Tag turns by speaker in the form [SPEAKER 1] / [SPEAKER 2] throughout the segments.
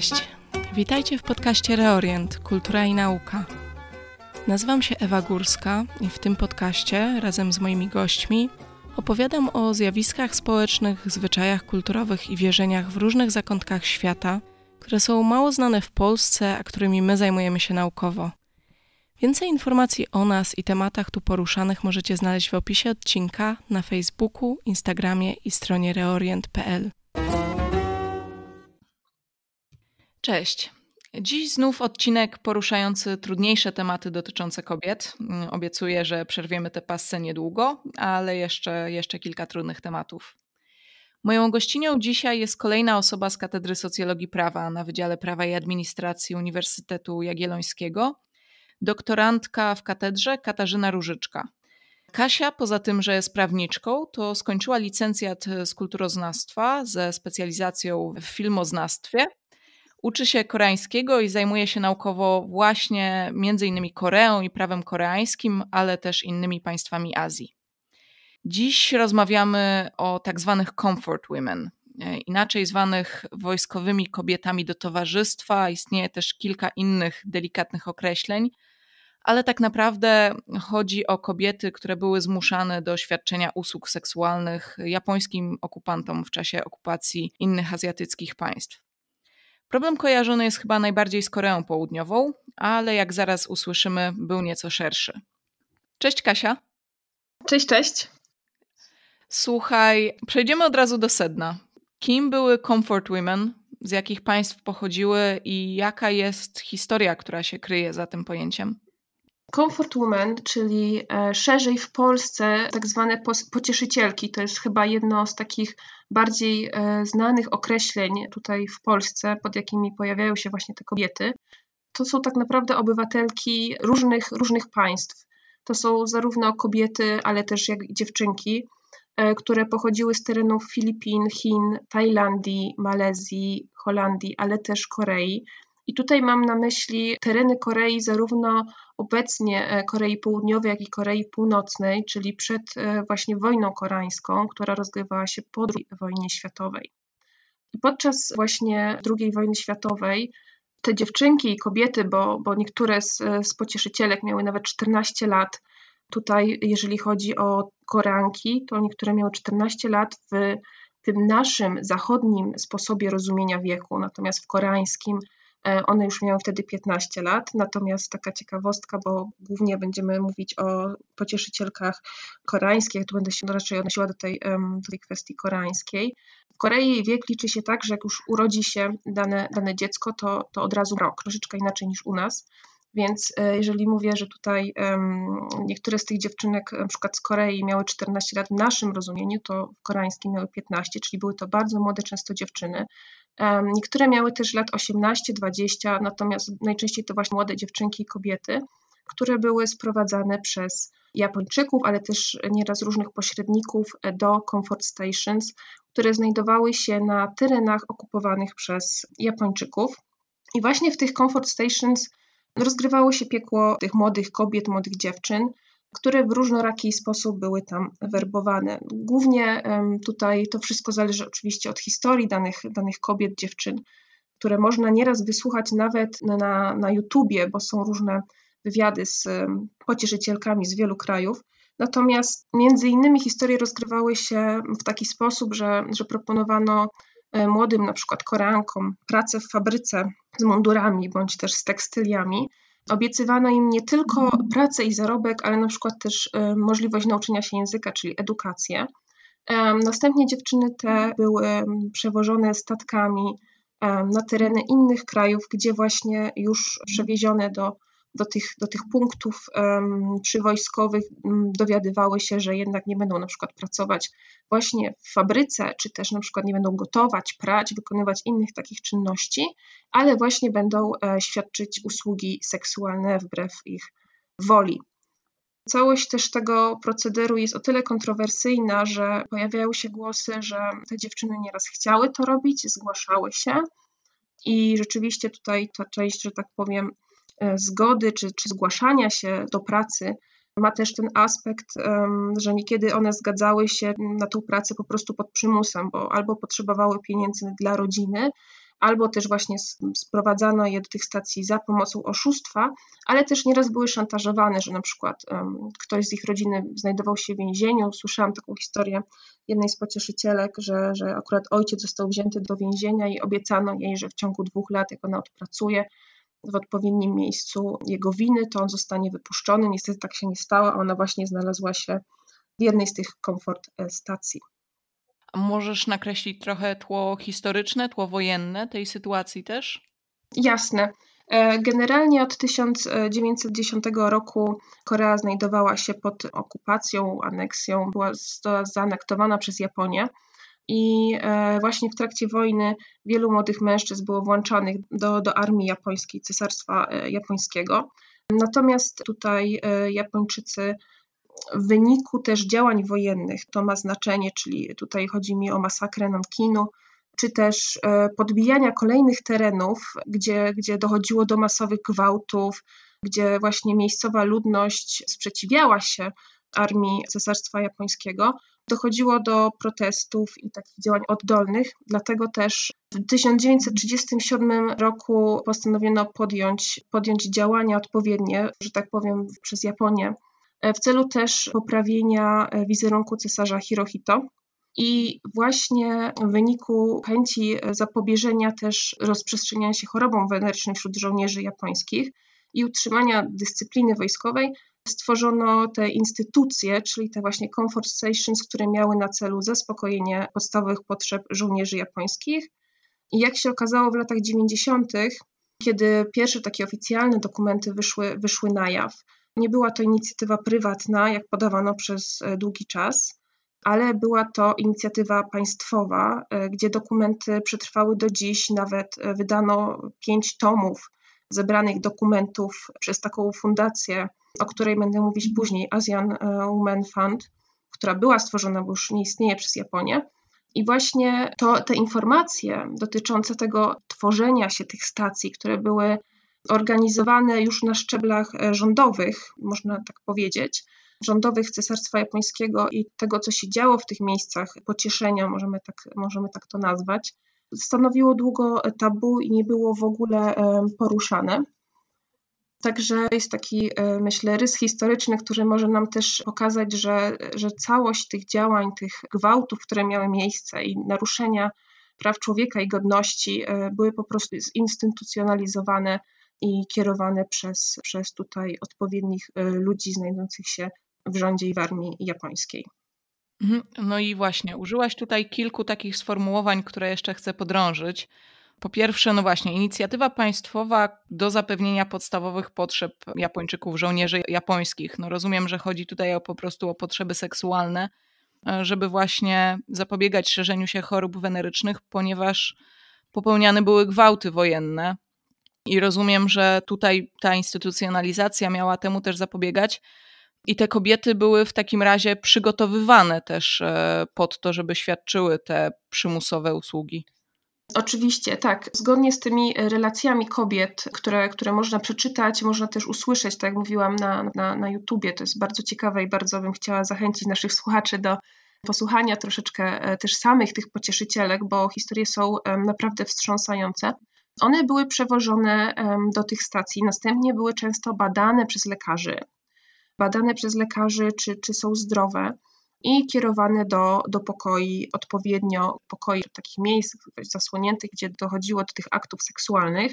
[SPEAKER 1] Cześć, witajcie w podcaście Reorient Kultura i Nauka. Nazywam się Ewa Górska i w tym podcaście razem z moimi gośćmi opowiadam o zjawiskach społecznych, zwyczajach kulturowych i wierzeniach w różnych zakątkach świata, które są mało znane w Polsce, a którymi my zajmujemy się naukowo. Więcej informacji o nas i tematach tu poruszanych możecie znaleźć w opisie odcinka na Facebooku, Instagramie i stronie reorient.pl. Cześć. Dziś znów odcinek poruszający trudniejsze tematy dotyczące kobiet. Obiecuję, że przerwiemy tę passę niedługo, ale jeszcze, jeszcze kilka trudnych tematów. Moją gościnią dzisiaj jest kolejna osoba z Katedry Socjologii Prawa na Wydziale Prawa i Administracji Uniwersytetu Jagiellońskiego, doktorantka w katedrze Katarzyna Różyczka. Kasia, poza tym, że jest prawniczką, to skończyła licencjat z kulturoznawstwa ze specjalizacją w filmoznawstwie. Uczy się koreańskiego i zajmuje się naukowo właśnie między innymi Koreą i prawem koreańskim, ale też innymi państwami Azji. Dziś rozmawiamy o tak zwanych comfort women, e, inaczej zwanych wojskowymi kobietami do towarzystwa. Istnieje też kilka innych delikatnych określeń, ale tak naprawdę chodzi o kobiety, które były zmuszane do świadczenia usług seksualnych japońskim okupantom w czasie okupacji innych azjatyckich państw. Problem kojarzony jest chyba najbardziej z Koreą Południową, ale jak zaraz usłyszymy, był nieco szerszy. Cześć Kasia.
[SPEAKER 2] Cześć, cześć.
[SPEAKER 1] Słuchaj, przejdziemy od razu do sedna. Kim były Comfort Women? Z jakich państw pochodziły i jaka jest historia, która się kryje za tym pojęciem?
[SPEAKER 2] Comfort Woman, czyli e, szerzej w Polsce tak zwane pocieszycielki, to jest chyba jedno z takich bardziej e, znanych określeń tutaj w Polsce, pod jakimi pojawiają się właśnie te kobiety. To są tak naprawdę obywatelki różnych, różnych państw. To są zarówno kobiety, ale też jak dziewczynki, e, które pochodziły z terenów Filipin, Chin, Tajlandii, Malezji, Holandii, ale też Korei. I tutaj mam na myśli tereny Korei, zarówno obecnie e, Korei Południowej, jak i Korei Północnej, czyli przed e, właśnie wojną koreańską, która rozgrywała się po II wojnie światowej. I podczas właśnie II wojny światowej te dziewczynki i kobiety, bo, bo niektóre z, z pocieszycielek miały nawet 14 lat, tutaj jeżeli chodzi o Koreanki, to niektóre miały 14 lat w tym naszym zachodnim sposobie rozumienia wieku, natomiast w koreańskim E, one już miały wtedy 15 lat, natomiast taka ciekawostka, bo głównie będziemy mówić o pocieszycielkach koreańskich, tu będę się raczej odnosiła do tej, do tej kwestii koreańskiej. W Korei wiek liczy się tak, że jak już urodzi się dane, dane dziecko, to, to od razu rok, troszeczkę inaczej niż u nas. Więc e, jeżeli mówię, że tutaj niektóre z tych dziewczynek, na przykład z Korei, miały 14 lat w naszym rozumieniu, to w koreańskim miały 15, czyli były to bardzo młode często dziewczyny. Niektóre miały też lat 18-20, natomiast najczęściej to właśnie młode dziewczynki i kobiety, które były sprowadzane przez Japończyków, ale też nieraz różnych pośredników do comfort stations, które znajdowały się na terenach okupowanych przez Japończyków. I właśnie w tych comfort stations rozgrywało się piekło tych młodych kobiet, młodych dziewczyn, które w różnoraki sposób były tam werbowane. Głównie tutaj to wszystko zależy oczywiście od historii danych, danych kobiet, dziewczyn, które można nieraz wysłuchać nawet na, na YouTubie, bo są różne wywiady z pocieszycielkami z wielu krajów. Natomiast między innymi historie rozgrywały się w taki sposób, że, że proponowano E, młodym na przykład Koreankom pracę w fabryce z mundurami bądź też z tekstyliami, obiecywano im nie tylko pracę i zarobek, ale na przykład też e, możliwość nauczenia się języka, czyli edukację. Następnie dziewczyny te były przewożone statkami na tereny innych krajów, gdzie właśnie już przewiezione do do tych, do tych punktów um, przywojskowych um, dowiadywały się, że jednak nie będą na przykład pracować właśnie w fabryce, czy też na przykład nie będą gotować, prać, wykonywać innych takich czynności, ale właśnie będą e, świadczyć usługi seksualne wbrew ich woli. Całość też tego procederu jest o tyle kontrowersyjna, że pojawiają się głosy, że te dziewczyny nieraz chciały to robić, zgłaszały się i rzeczywiście tutaj ta część, że tak powiem, zgody czy, czy zgłaszania się do pracy ma też ten aspekt, że niekiedy one zgadzały się na tą pracę po prostu pod przymusem, bo albo potrzebowały pieniędzy dla rodziny, albo też właśnie sprowadzano je do tych stacji za pomocą oszustwa, ale też nieraz były szantażowane, że na przykład ktoś z ich rodziny znajdował się w więzieniu. Słyszałam taką historię jednej z pocieszycielek, że, że akurat ojciec został wzięty do więzienia i obiecano jej, że w ciągu dwóch lat, jak ona odpracuje, w odpowiednim miejscu jego winy, to on zostanie wypuszczony. Niestety tak się nie stało, a ona właśnie znalazła się w jednej z tych komfort e, stacji.
[SPEAKER 1] A możesz nakreślić trochę tło historyczne, tło wojenne tej sytuacji też?
[SPEAKER 2] Jasne. E, generalnie od 1910 roku Korea znajdowała się pod okupacją, aneksją, była zaanektowana przez Japonię. I e, właśnie w trakcie wojny wielu młodych mężczyzn było włączanych do, do armii japońskiej, cesarstwa e, japońskiego. Natomiast tutaj Japończycy w wyniku też działań wojennych, to ma znaczenie, czyli tutaj chodzi mi o masakrę Nankinu, czy też e, podbijania kolejnych terenów, gdzie, gdzie dochodziło do masowych gwałtów, gdzie właśnie miejscowa ludność sprzeciwiała się armii Cesarstwa Japońskiego, dochodziło do protestów i takich działań oddolnych. Dlatego też w 1937 roku postanowiono podjąć, podjąć działania odpowiednie, że tak powiem, przez Japonię w celu też poprawienia wizerunku cesarza Hirohito. I właśnie w wyniku chęci zapobieżenia też rozprzestrzeniania się chorobom wenerycznym wśród żołnierzy japońskich i utrzymania dyscypliny wojskowej stworzono te instytucje, czyli te właśnie comfort stations, które miały na celu zaspokojenie podstawowych potrzeb żołnierzy japońskich. I jak się okazało w latach 90., kiedy pierwsze takie oficjalne dokumenty wyszły, wyszły na jaw, nie była to inicjatywa prywatna, jak podawano przez e, długi czas, ale była to inicjatywa państwowa, e, gdzie dokumenty przetrwały do dziś. Nawet e, wydano pięć tomów zebranych dokumentów przez taką fundację, o której będę mówić później, Asian Women Fund, która była stworzona, bo już nie istnieje przez Japonię. I właśnie to, te informacje dotyczące tego tworzenia się tych stacji, które były organizowane już na szczeblach e, rządowych, można tak powiedzieć, rządowych Cesarstwa Japońskiego i tego, co się działo w tych miejscach pocieszenia, możemy tak, możemy tak to nazwać, stanowiło długo tabu i nie było w ogóle e, poruszane. Także jest taki, e, myślę, rys historyczny, który może nam też pokazać, że, że całość tych działań, tych gwałtów, które miały miejsce i naruszenia praw człowieka i godności były po prostu zinstytucjonalizowane i kierowane przez, przez tutaj odpowiednich y, ludzi znajdujących się w rządzie i w armii japońskiej.
[SPEAKER 1] Mhm. No i właśnie, użyłaś tutaj kilku takich sformułowań, które jeszcze chcę podrążyć. Po pierwsze, no właśnie, inicjatywa państwowa do zapewnienia podstawowych potrzeb Japończyków, żołnierzy japońskich. No rozumiem, że chodzi tutaj o, po prostu o potrzeby seksualne, e, żeby właśnie zapobiegać szerzeniu się chorób wenerycznych, ponieważ popełniane były gwałty wojenne i rozumiem, że tutaj ta instytucjonalizacja miała temu też zapobiegać. I te kobiety były w takim razie przygotowywane też e, pod to, żeby świadczyły te przymusowe usługi.
[SPEAKER 2] Oczywiście, tak. Zgodnie z tymi relacjami kobiet, które, które można przeczytać, można też usłyszeć, tak jak mówiłam na, na, na YouTubie, to jest bardzo ciekawe i bardzo bym chciała zachęcić naszych słuchaczy do posłuchania troszeczkę e, też samych tych pocieszycielek, bo historie są naprawdę wstrząsające. One były przewożone do tych stacji, następnie były często badane przez lekarzy, badane przez lekarzy, czy, czy są zdrowe i kierowane do, do pokoi, odpowiednio pokoi takich miejsc zasłoniętych, gdzie dochodziło do tych aktów seksualnych.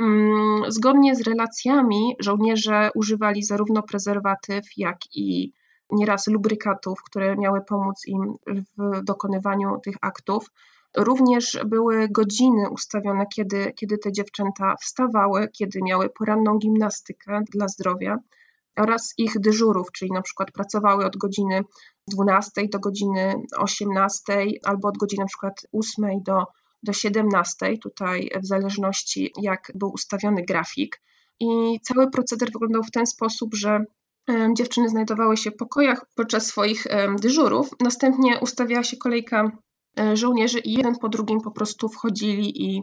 [SPEAKER 2] Mm, zgodnie z relacjami żołnierze używali zarówno prezerwatyw, jak i nieraz lubrykatów, które miały pomóc im w dokonywaniu tych aktów. Również były godziny ustawione, kiedy, kiedy te dziewczęta wstawały, kiedy miały poranną gimnastykę dla zdrowia oraz ich dyżurów, czyli na przykład pracowały od godziny 12 do godziny 18 albo od godziny na przykład 8 do, do 17, tutaj w zależności jak był ustawiony grafik. I cały proceder wyglądał w ten sposób, że dziewczyny znajdowały się w pokojach podczas swoich dyżurów. Następnie ustawiała się kolejka E, żołnierzy i jeden po drugim po prostu wchodzili i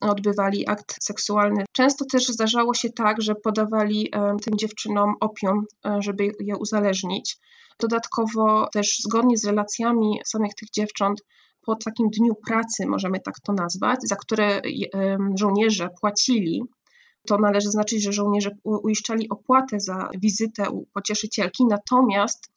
[SPEAKER 2] odbywali akt seksualny. Często też zdarzało się tak, że podawali e, tym dziewczynom opium, e, żeby je uzależnić. Dodatkowo też zgodnie z relacjami samych tych dziewcząt po takim dniu pracy, możemy tak to nazwać, za które żołnierze płacili, to należy zaznaczyć, że żołnierze uiszczali opłatę za wizytę u pocieszycielki, natomiast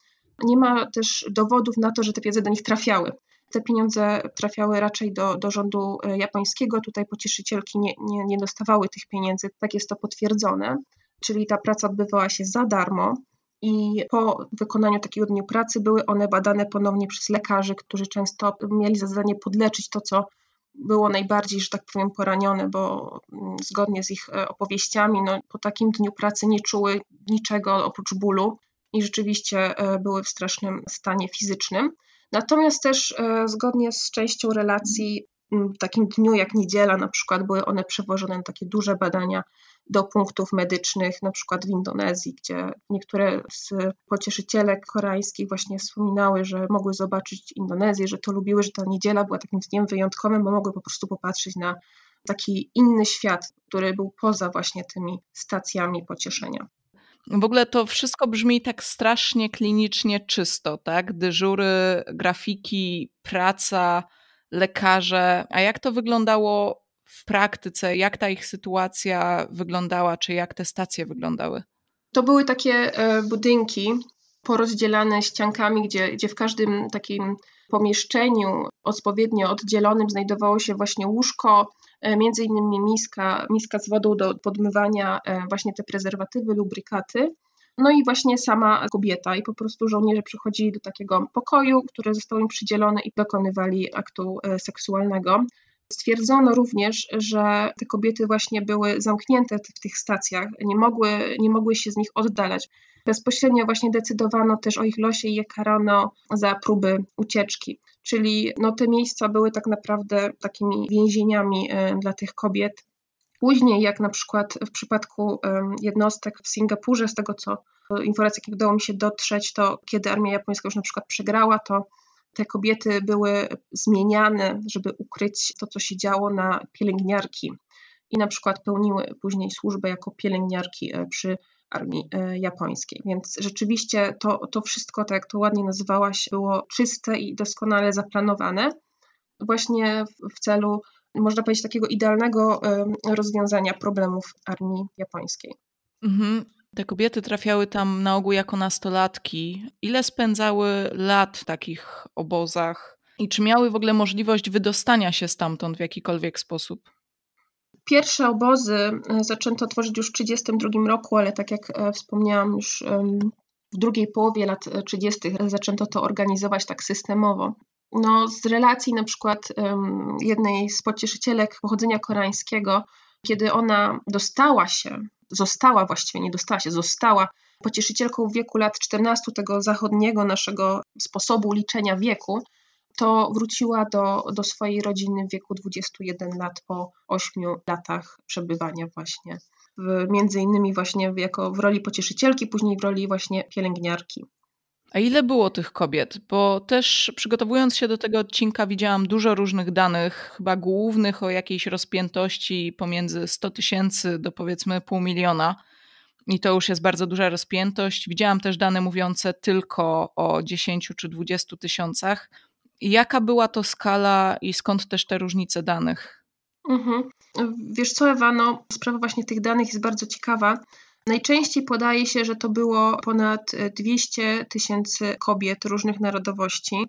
[SPEAKER 2] nie ma też dowodów na to, że te pieniądze do nich trafiały. Te pieniądze trafiały raczej do, do rządu e, japońskiego. Tutaj pocieszycielki nie, nie, nie dostawały tych pieniędzy, tak jest to potwierdzone. Czyli ta praca odbywała się za darmo i po wykonaniu takiego dnia pracy były one badane ponownie przez lekarzy, którzy często mieli za zadanie podleczyć to, co było najbardziej, że tak powiem, poranione, bo mm, zgodnie z ich e, opowieściami, no, po takim dniu pracy nie czuły niczego oprócz bólu i rzeczywiście e, były w strasznym stanie fizycznym. Natomiast też e, zgodnie z częścią relacji, w takim dniu jak niedziela na przykład, były one przewożone na takie duże badania do punktów medycznych, na przykład w Indonezji, gdzie niektóre z pocieszycielek koreańskich właśnie wspominały, że mogły zobaczyć Indonezję, że to lubiły, że ta niedziela była takim dniem wyjątkowym, bo mogły po prostu popatrzeć na taki inny świat, który był poza właśnie tymi stacjami pocieszenia.
[SPEAKER 1] W ogóle to wszystko brzmi tak strasznie klinicznie czysto, tak? Dyżury, grafiki, praca, lekarze. A jak to wyglądało w praktyce? Jak ta ich sytuacja wyglądała, czy jak te stacje wyglądały?
[SPEAKER 2] To były takie e, budynki porozdzielane ściankami, gdzie, gdzie w każdym takim pomieszczeniu odpowiednio oddzielonym znajdowało się właśnie łóżko, między innymi miska, miska z wodą do podmywania e, właśnie te prezerwatywy, lubrykaty. No i właśnie sama kobieta i po prostu żołnierze przychodzili do takiego pokoju, który został im przydzielony i dokonywali aktu seksualnego. Stwierdzono również, że te kobiety właśnie były zamknięte w tych stacjach, nie mogły, nie mogły się z nich oddalać. Bezpośrednio właśnie decydowano też o ich losie i je karano za próby ucieczki. Czyli no, te miejsca były tak naprawdę takimi więzieniami e, dla tych kobiet. Później, jak na przykład w przypadku jednostek w Singapurze, z tego co e, informacji, jakie udało mi się dotrzeć, to kiedy armia japońska już na przykład przegrała, to te kobiety były zmieniane, żeby ukryć to, co się działo na pielęgniarki i na przykład pełniły później służbę jako pielęgniarki e, przy armii e, japońskiej. Więc rzeczywiście to, to wszystko, tak jak to ładnie nazywałaś, było czyste i doskonale zaplanowane, właśnie w celu, można powiedzieć, takiego idealnego rozwiązania problemów armii japońskiej.
[SPEAKER 1] Mhm. Te kobiety trafiały tam na ogół jako nastolatki. Ile spędzały lat w takich obozach? I czy miały w ogóle możliwość wydostania się stamtąd w jakikolwiek sposób?
[SPEAKER 2] Pierwsze obozy e, zaczęto tworzyć już w 1932 roku, ale tak jak e, wspomniałam, już w drugiej połowie lat 30. zaczęto to organizować tak systemowo. No, z relacji na przykład jednej z pocieszycielek pochodzenia koreańskiego, kiedy ona dostała się została właściwie, nie dostała się, została pocieszycielką w wieku lat 14 tego zachodniego naszego sposobu liczenia wieku, to wróciła do, do swojej rodziny w wieku 21 lat po 8 latach przebywania właśnie w, między innymi właśnie jako w roli pocieszycielki, później w roli właśnie pielęgniarki.
[SPEAKER 1] A ile było tych kobiet? Bo też przygotowując się do tego odcinka, widziałam dużo różnych danych, chyba głównych o jakiejś rozpiętości pomiędzy 100 tysięcy do powiedzmy pół miliona. I to już jest bardzo duża rozpiętość. Widziałam też dane mówiące tylko o 10 czy 20 tysiącach. Jaka była to skala i skąd też te różnice danych?
[SPEAKER 2] Mhm. Wiesz co, Ewano, sprawa właśnie tych danych jest bardzo ciekawa, Najczęściej podaje się, że to było ponad 200 tysięcy kobiet różnych narodowości.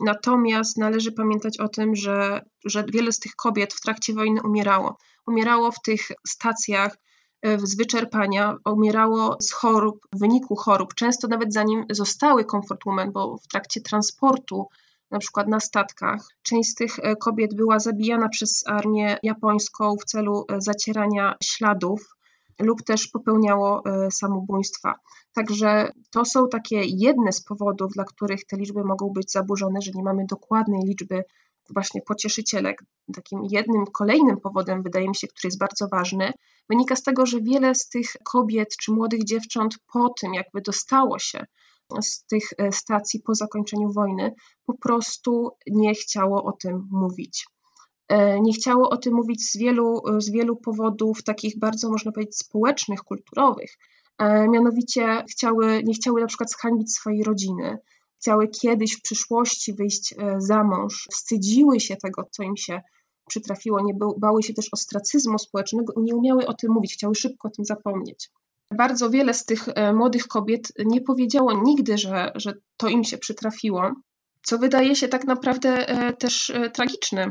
[SPEAKER 2] Natomiast należy pamiętać o tym, że, że wiele z tych kobiet w trakcie wojny umierało. Umierało w tych stacjach e, z wyczerpania, umierało z chorób, w wyniku chorób, często nawet zanim zostały comfort women, bo w trakcie transportu, na przykład na statkach, część z tych e, kobiet była zabijana przez armię japońską w celu e, zacierania śladów lub też popełniało e, samobójstwa. Także to są takie jedne z powodów, dla których te liczby mogą być zaburzone, że nie mamy dokładnej liczby właśnie pocieszycielek. Takim jednym kolejnym powodem, wydaje mi się, który jest bardzo ważny, wynika z tego, że wiele z tych kobiet czy młodych dziewcząt po tym, jakby dostało się z tych e, stacji po zakończeniu wojny, po prostu nie chciało o tym mówić. E, nie chciało o tym mówić z wielu, z wielu powodów, takich bardzo, można powiedzieć, społecznych, kulturowych. E, mianowicie chciały, nie chciały na przykład zhańbić swojej rodziny, chciały kiedyś w przyszłości wyjść e, za mąż, wstydziły się tego, co im się przytrafiło, nie bały się też ostracyzmu społecznego, nie umiały o tym mówić, chciały szybko o tym zapomnieć. Bardzo wiele z tych e, młodych kobiet nie powiedziało nigdy, że, że to im się przytrafiło, co wydaje się tak naprawdę e, też tragiczne,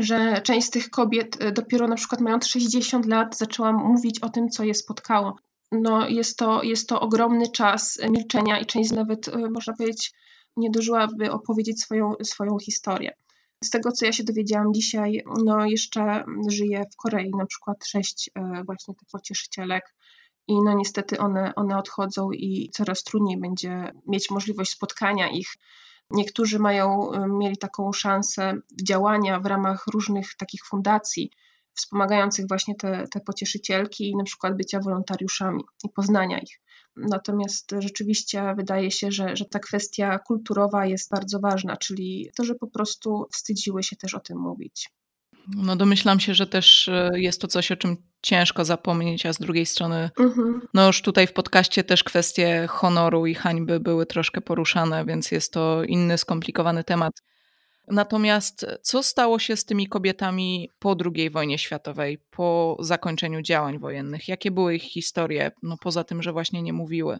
[SPEAKER 2] że część z tych kobiet dopiero na przykład mając 60 lat zaczęła mówić o tym, co je spotkało no jest, to, jest to ogromny czas milczenia i część nawet, e, można powiedzieć, nie dożyłaby opowiedzieć swoją, swoją historię. Z tego, co ja się dowiedziałam dzisiaj, no jeszcze żyje w Korei na przykład sześć właśnie tych pocieszycielek i no niestety one, one odchodzą i coraz trudniej będzie mieć możliwość spotkania ich. Niektórzy mają, e, mieli taką szansę działania w ramach różnych takich fundacji, wspomagających właśnie te, te pocieszycielki i na przykład bycia wolontariuszami i poznania ich. Natomiast rzeczywiście wydaje się, że, że ta kwestia kulturowa jest bardzo ważna, czyli to, że po prostu wstydziły się też o tym mówić.
[SPEAKER 1] No domyślam się, że też e, jest to coś, o czym ciężko zapomnieć, a z drugiej strony, mhm. no już tutaj w podcaście też kwestie honoru i hańby były troszkę poruszane, więc jest to inny, skomplikowany temat. Natomiast co stało się z tymi kobietami po II wojnie światowej, po zakończeniu działań wojennych? Jakie były ich historie, no poza tym, że właśnie nie mówiły?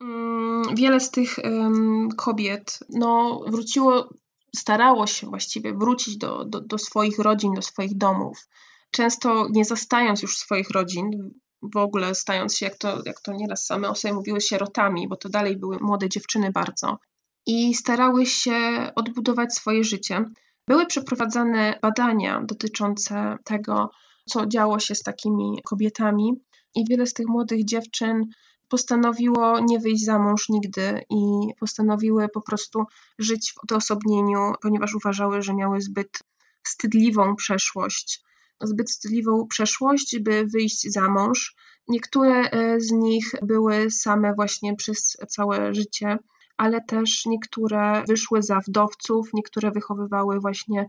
[SPEAKER 2] Mm, wiele z tych um, kobiet no, wróciło, starało się właściwie wrócić do, do, do swoich rodzin, do swoich domów. Często nie zastając już swoich rodzin, w ogóle stając się, jak to, jak to nieraz same o sobie mówiły, sierotami, bo to dalej były młode dziewczyny bardzo i starały się odbudować swoje życie. Były przeprowadzane badania dotyczące tego, co działo się z takimi kobietami, i wiele z tych młodych dziewczyn postanowiło nie wyjść za mąż nigdy i postanowiły po prostu żyć w odosobnieniu, ponieważ uważały, że miały zbyt wstydliwą przeszłość. Zbyt wstydliwą przeszłość, by wyjść za mąż. Niektóre e, z nich były same właśnie przez całe życie ale też niektóre wyszły za wdowców, niektóre wychowywały właśnie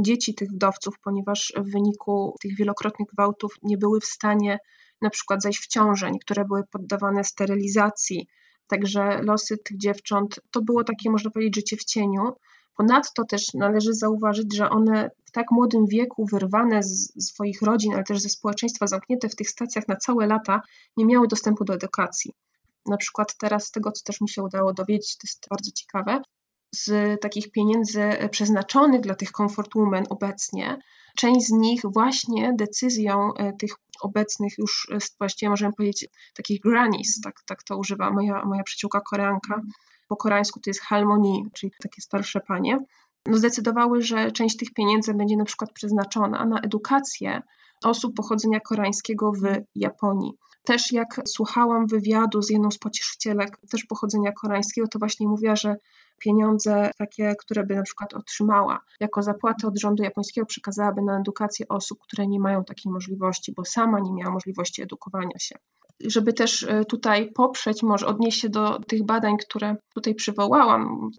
[SPEAKER 2] dzieci tych wdowców, ponieważ w wyniku tych wielokrotnych gwałtów nie były w stanie na przykład zajść w ciążę, niektóre były poddawane sterylizacji. Także losy tych dziewcząt to było takie, można powiedzieć, życie w cieniu. Ponadto też należy zauważyć, że one w tak młodym wieku, wyrwane z swoich rodzin, ale też ze społeczeństwa, zamknięte w tych stacjach na całe lata, nie miały dostępu do edukacji. Na przykład teraz z tego, co też mi się udało dowiedzieć, to jest bardzo ciekawe, z takich pieniędzy przeznaczonych dla tych comfort women obecnie, część z nich właśnie decyzją e, tych obecnych już e, właściwie możemy powiedzieć takich grannies, tak, tak to używa moja, moja przyjaciółka koreanka, po koreańsku to jest halmoni, czyli takie starsze panie, no zdecydowały, że część tych pieniędzy będzie na przykład przeznaczona na edukację osób pochodzenia koreańskiego w Japonii. Też jak słuchałam wywiadu z jedną z pocieszycielek, też pochodzenia koreańskiego, to właśnie mówiła, że pieniądze takie, które by na przykład otrzymała jako zapłatę od rządu japońskiego, przekazałaby na edukację osób, które nie mają takiej możliwości, bo sama nie miała możliwości edukowania się. Żeby też e, tutaj poprzeć, może odnieść się do tych badań, które tutaj przywołałam,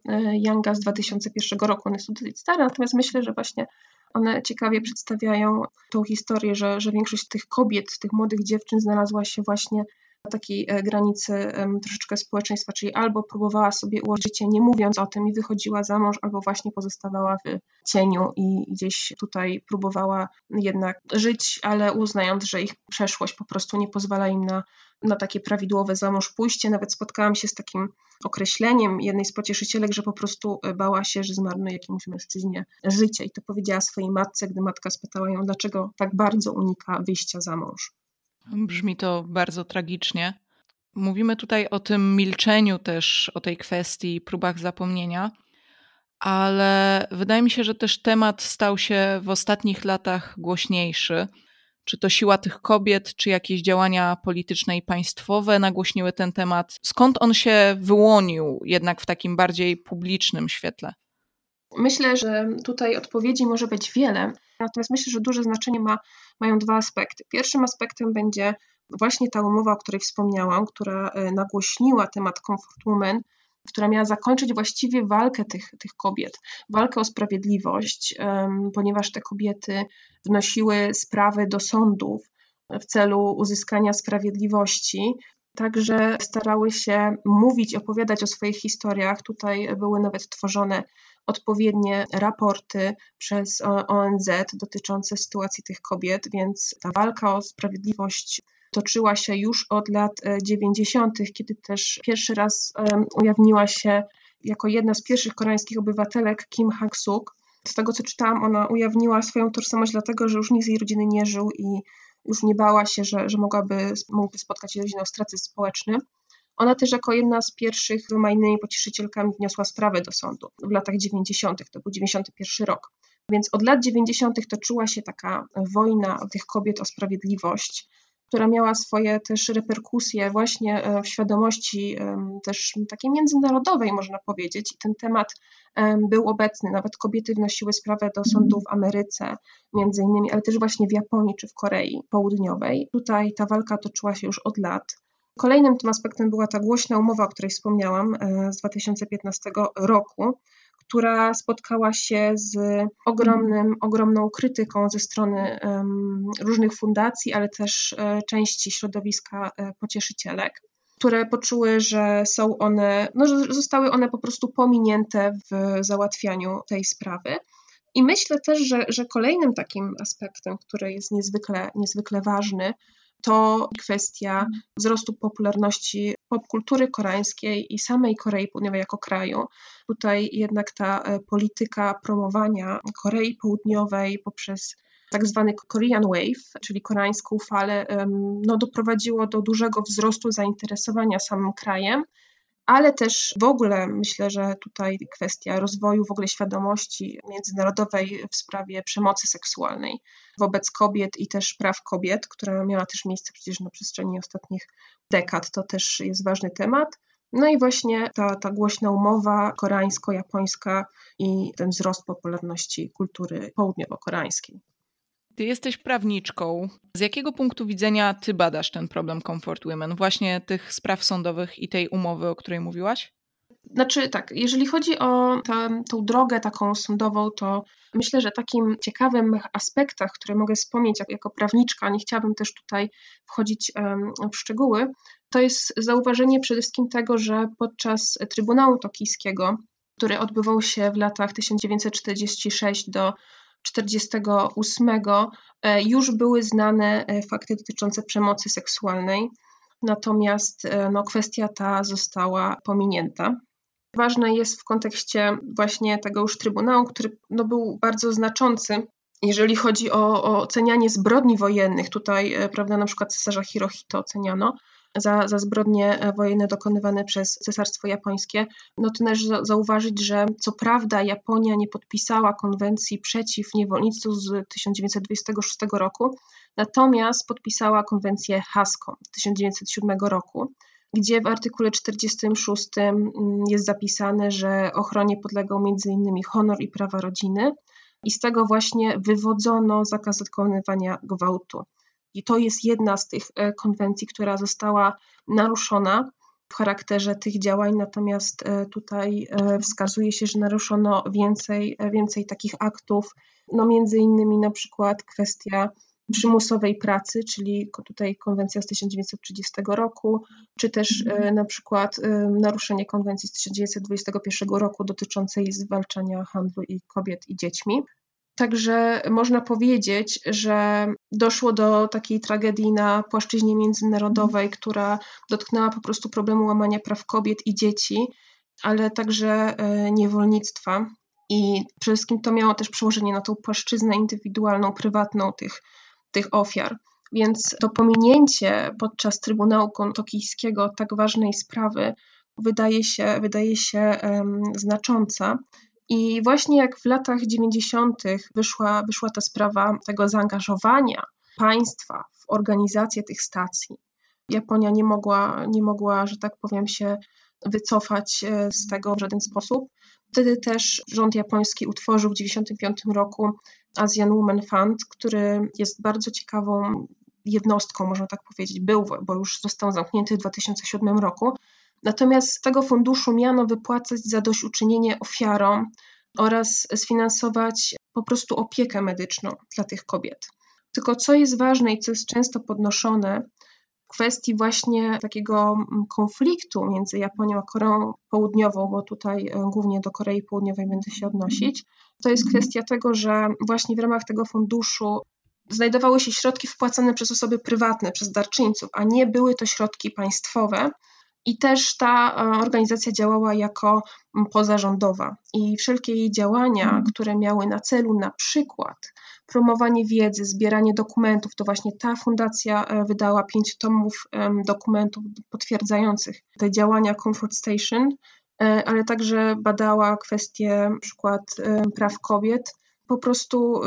[SPEAKER 2] Yanga z 2001 roku, one są dosyć stare, natomiast myślę, że właśnie one ciekawie przedstawiają tą historię, że, że większość tych kobiet, tych młodych dziewczyn znalazła się właśnie takiej e, granicy troszeczkę społeczeństwa, czyli albo próbowała sobie ułożyć życie nie mówiąc o tym i wychodziła za mąż, albo właśnie pozostawała w cieniu i gdzieś tutaj próbowała jednak żyć, ale uznając, że ich przeszłość po prostu nie pozwala im na, na takie prawidłowe za mąż pójście. Nawet spotkałam się z takim określeniem jednej z pocieszycielek, że po prostu e, bała się, że zmarnuje jakimś mężczyźnie życie i to powiedziała swojej matce, gdy matka spytała ją, dlaczego tak bardzo unika wyjścia za mąż.
[SPEAKER 1] Brzmi to bardzo tragicznie. Mówimy tutaj o tym milczeniu też, o tej kwestii, próbach zapomnienia, ale wydaje mi się, że też temat stał się w ostatnich latach głośniejszy. Czy to siła tych kobiet, czy jakieś działania polityczne i państwowe nagłośniły ten temat? Skąd on się wyłonił jednak w takim bardziej publicznym świetle?
[SPEAKER 2] Myślę, że tutaj odpowiedzi może być wiele, natomiast myślę, że duże znaczenie ma, mają dwa aspekty. Pierwszym aspektem będzie właśnie ta umowa, o której wspomniałam, która e, nagłośniła temat Comfort Women, która miała zakończyć właściwie walkę tych, tych kobiet, walkę o sprawiedliwość, ponieważ te kobiety wnosiły sprawy do sądów w celu uzyskania sprawiedliwości Także starały się mówić, opowiadać o swoich historiach. Tutaj były nawet tworzone odpowiednie raporty przez ONZ dotyczące sytuacji tych kobiet, więc ta walka o sprawiedliwość toczyła się już od lat 90., e, kiedy też pierwszy raz ujawniła się jako jedna z pierwszych koreańskich obywatelek Kim Hak-suk. Z tego co czytałam, ona ujawniła swoją tożsamość dlatego, że już nikt z jej rodziny nie żył i już nie bała się, że, że mogłaby, mógłby spotkać jej rodzinę o straty społeczne. Ona też jako jedna z pierwszych wymajnymi pocieszycielkami wniosła sprawę do sądu w latach 90., to był 91 rok. Więc od lat 90. toczyła się taka wojna tych kobiet o sprawiedliwość, która miała swoje też reperkusje właśnie e, w świadomości też takiej międzynarodowej, można powiedzieć. I ten temat był obecny. Nawet kobiety wnosiły sprawę do sądu w Ameryce, między innymi, ale też właśnie w Japonii czy w Korei Południowej. Tutaj ta walka toczyła się już od lat. Kolejnym tym aspektem była ta głośna umowa, o której wspomniałam e, z 2015 roku, która spotkała się z ogromnym, ogromną krytyką ze strony różnych fundacji, ale też e, części środowiska e, pocieszycielek które poczuły, że są one, no, że zostały one po prostu pominięte w załatwianiu tej sprawy. I myślę też, że, że kolejnym takim aspektem, który jest niezwykle, niezwykle ważny, to kwestia wzrostu popularności popkultury koreańskiej i samej Korei Południowej jako kraju. Tutaj jednak ta e, polityka promowania Korei Południowej poprzez tak zwany Korean Wave, czyli koreańską falę, no, doprowadziło do dużego wzrostu zainteresowania samym krajem ale też w ogóle myślę, że tutaj kwestia rozwoju w ogóle świadomości międzynarodowej w sprawie przemocy seksualnej wobec kobiet i też praw kobiet, która miała też miejsce przecież na przestrzeni ostatnich dekad, to też jest ważny temat. No i właśnie ta, ta głośna umowa koreańsko-japońska i ten wzrost popularności kultury południowo-koreańskiej.
[SPEAKER 1] Ty jesteś prawniczką. Z jakiego punktu widzenia ty badasz ten problem Comfort Women? Właśnie tych spraw sądowych i tej umowy, o której mówiłaś?
[SPEAKER 2] Znaczy tak, jeżeli chodzi o tę, tą drogę taką sądową, to myślę, że takim ciekawym aspektach, które mogę wspomnieć jako prawniczka, nie chciałabym też tutaj wchodzić w szczegóły, to jest zauważenie przede wszystkim tego, że podczas Trybunału Tokijskiego, który odbywał się w latach 1946 do 1948 e, już były znane e, fakty dotyczące przemocy seksualnej, natomiast e, no, kwestia ta została pominięta. Ważne jest w kontekście właśnie tego już Trybunału, który no, był bardzo znaczący, jeżeli chodzi o, o ocenianie zbrodni wojennych. Tutaj, prawda, na przykład cesarza Hirohito oceniano, za, za zbrodnie e, wojenne dokonywane przez Cesarstwo Japońskie, no to należy zauważyć, że co prawda Japonia nie podpisała konwencji przeciw niewolnictwu z 1926 roku, natomiast podpisała konwencję haską 1907 roku, gdzie w artykule 46 mm, jest zapisane, że ochronie podlegał m.in. honor i prawa rodziny i z tego właśnie wywodzono zakaz dokonywania gwałtu. I to jest jedna z tych e, konwencji, która została naruszona w charakterze tych działań, natomiast e, tutaj e, wskazuje się, że naruszono więcej, więcej takich aktów, no między innymi na przykład kwestia przymusowej pracy, czyli tutaj konwencja z 1930 roku, czy też na przykład naruszenie konwencji z 1921 roku dotyczącej zwalczania handlu i kobiet i dziećmi. Także można powiedzieć, że doszło do takiej tragedii na płaszczyźnie międzynarodowej, która dotknęła po prostu problemu łamania praw kobiet i dzieci, ale także e, niewolnictwa. I przede wszystkim to miało też przełożenie na tą płaszczyznę indywidualną, prywatną tych, tych ofiar. Więc to pominięcie podczas Trybunału Tokijskiego tak ważnej sprawy wydaje się, wydaje się um, znacząca. I właśnie jak w latach 90. wyszła, wyszła ta sprawa tego zaangażowania państwa w organizację tych stacji, Japonia nie mogła, nie mogła, że tak powiem, się wycofać e, z tego w żaden sposób. Wtedy też rząd japoński utworzył w 1995 roku Asian Women Fund, który jest bardzo ciekawą jednostką, można tak powiedzieć, był, bo już został zamknięty w 2007 roku, Natomiast z tego funduszu miano wypłacać zadośćuczynienie ofiarom oraz sfinansować po prostu opiekę medyczną dla tych kobiet. Tylko co jest ważne i co jest często podnoszone, kwestii właśnie takiego mm, konfliktu między Japonią a Koreą Południową, bo tutaj e, głównie do Korei Południowej będę się odnosić, to jest kwestia tego, że właśnie w ramach tego funduszu znajdowały się środki wpłacane przez osoby prywatne, przez darczyńców, a nie były to środki państwowe. I też ta e, organizacja działała jako pozarządowa i wszelkie jej działania, mhm. które miały na celu na przykład promowanie wiedzy, zbieranie dokumentów, to właśnie ta fundacja e, wydała pięć tomów dokumentów potwierdzających te działania Comfort Station, e, ale także badała kwestie na przykład praw kobiet. Po prostu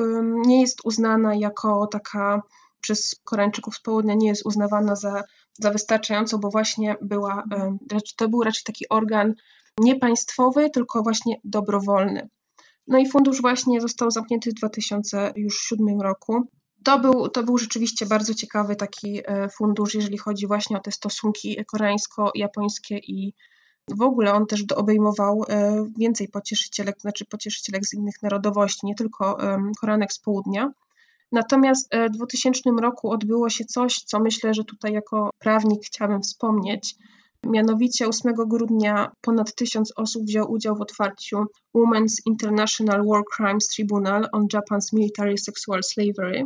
[SPEAKER 2] nie jest uznana jako taka przez Koreańczyków z południa nie jest uznawana za za wystarczająco, bo właśnie była, to był raczej taki organ nie państwowy, tylko właśnie dobrowolny. No i fundusz właśnie został zamknięty w 2007 roku. To był, to był rzeczywiście bardzo ciekawy taki e, fundusz, jeżeli chodzi właśnie o te stosunki koreańsko-japońskie i w ogóle on też obejmował e, więcej pocieszycielek, znaczy pocieszycielek z innych narodowości, nie tylko Koreanek z południa. Natomiast e, w 2000 roku odbyło się coś, co myślę, że tutaj jako prawnik chciałabym wspomnieć. Mianowicie 8 grudnia ponad tysiąc osób wziął udział w otwarciu Women's International War Crimes Tribunal on Japan's Military Sexual Slavery.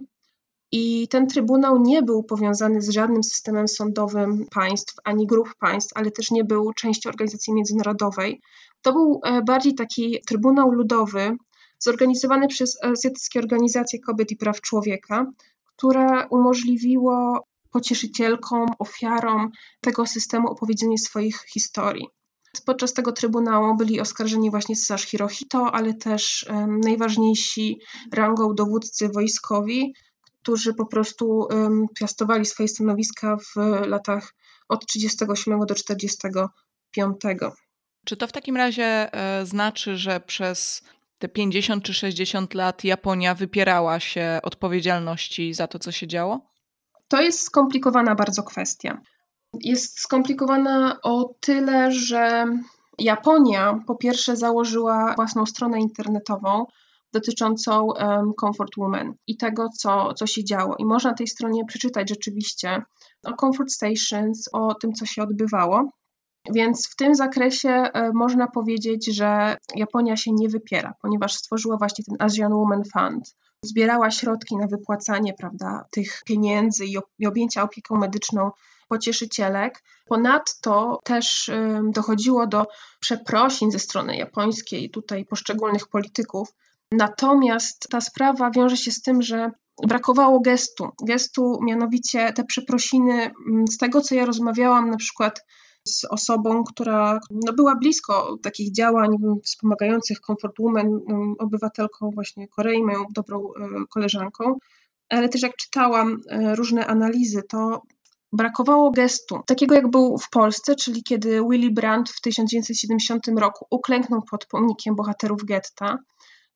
[SPEAKER 2] I ten trybunał nie był powiązany z żadnym systemem sądowym państw ani grup państw, ale też nie był częścią organizacji międzynarodowej. To był e, bardziej taki trybunał ludowy, zorganizowany przez Azjatyckie Organizacje Kobiet i Praw Człowieka, które umożliwiło pocieszycielkom, ofiarom tego systemu opowiedzenie swoich historii. Podczas tego trybunału byli oskarżeni właśnie cesarz Hirohito, ale też um, najważniejsi rangą dowódcy wojskowi, którzy po prostu um, piastowali swoje stanowiska w latach od 1938 do 1945.
[SPEAKER 1] Czy to w takim razie e, znaczy, że przez te 50 czy 60 lat Japonia wypierała się odpowiedzialności za to, co się działo?
[SPEAKER 2] To jest skomplikowana bardzo kwestia. Jest skomplikowana o tyle, że Japonia po pierwsze założyła własną stronę internetową dotyczącą um, Comfort Woman i tego, co, co się działo. I można na tej stronie przeczytać rzeczywiście o Comfort Stations, o tym, co się odbywało. Więc w tym zakresie e, można powiedzieć, że Japonia się nie wypiera, ponieważ stworzyła właśnie ten Asian Women Fund. Zbierała środki na wypłacanie prawda, tych pieniędzy i objęcia opieką medyczną pocieszycielek. Ponadto też dochodziło do przeprosin ze strony japońskiej, tutaj poszczególnych polityków. Natomiast ta sprawa wiąże się z tym, że brakowało gestu. Gestu, mianowicie te przeprosiny, z tego co ja rozmawiałam, na przykład z osobą, która no, była blisko takich działań wspomagających Comfort Women, obywatelką właśnie Korei, moją dobrą e, koleżanką, ale też jak czytałam e, różne analizy, to brakowało gestu, takiego jak był w Polsce, czyli kiedy Willy Brandt w 1970 roku uklęknął pod pomnikiem bohaterów getta.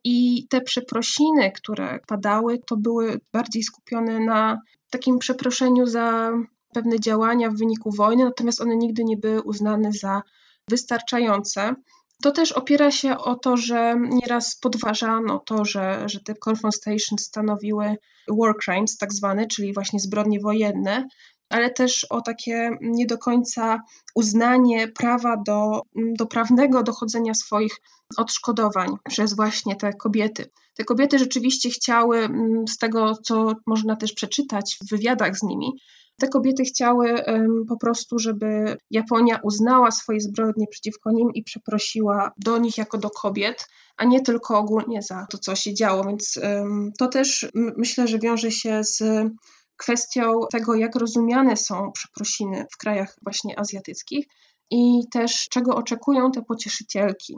[SPEAKER 2] I te przeprosiny, które padały, to były bardziej skupione na takim przeproszeniu za pewne działania w wyniku wojny, natomiast one nigdy nie były uznane za wystarczające. To też opiera się o to, że nieraz podważano to, że, że te confrontations stanowiły war crimes, tak zwane, czyli właśnie zbrodnie wojenne, ale też o takie nie do końca uznanie prawa do, do prawnego dochodzenia swoich odszkodowań przez właśnie te kobiety. Te kobiety rzeczywiście chciały, mm, z tego co można też przeczytać w wywiadach z nimi, te kobiety chciały po prostu, żeby Japonia uznała swoje zbrodnie przeciwko nim i przeprosiła do nich jako do kobiet, a nie tylko ogólnie za to, co się działo. Więc to też myślę, że wiąże się z kwestią tego, jak rozumiane są przeprosiny w krajach właśnie azjatyckich i też czego oczekują te pocieszycielki.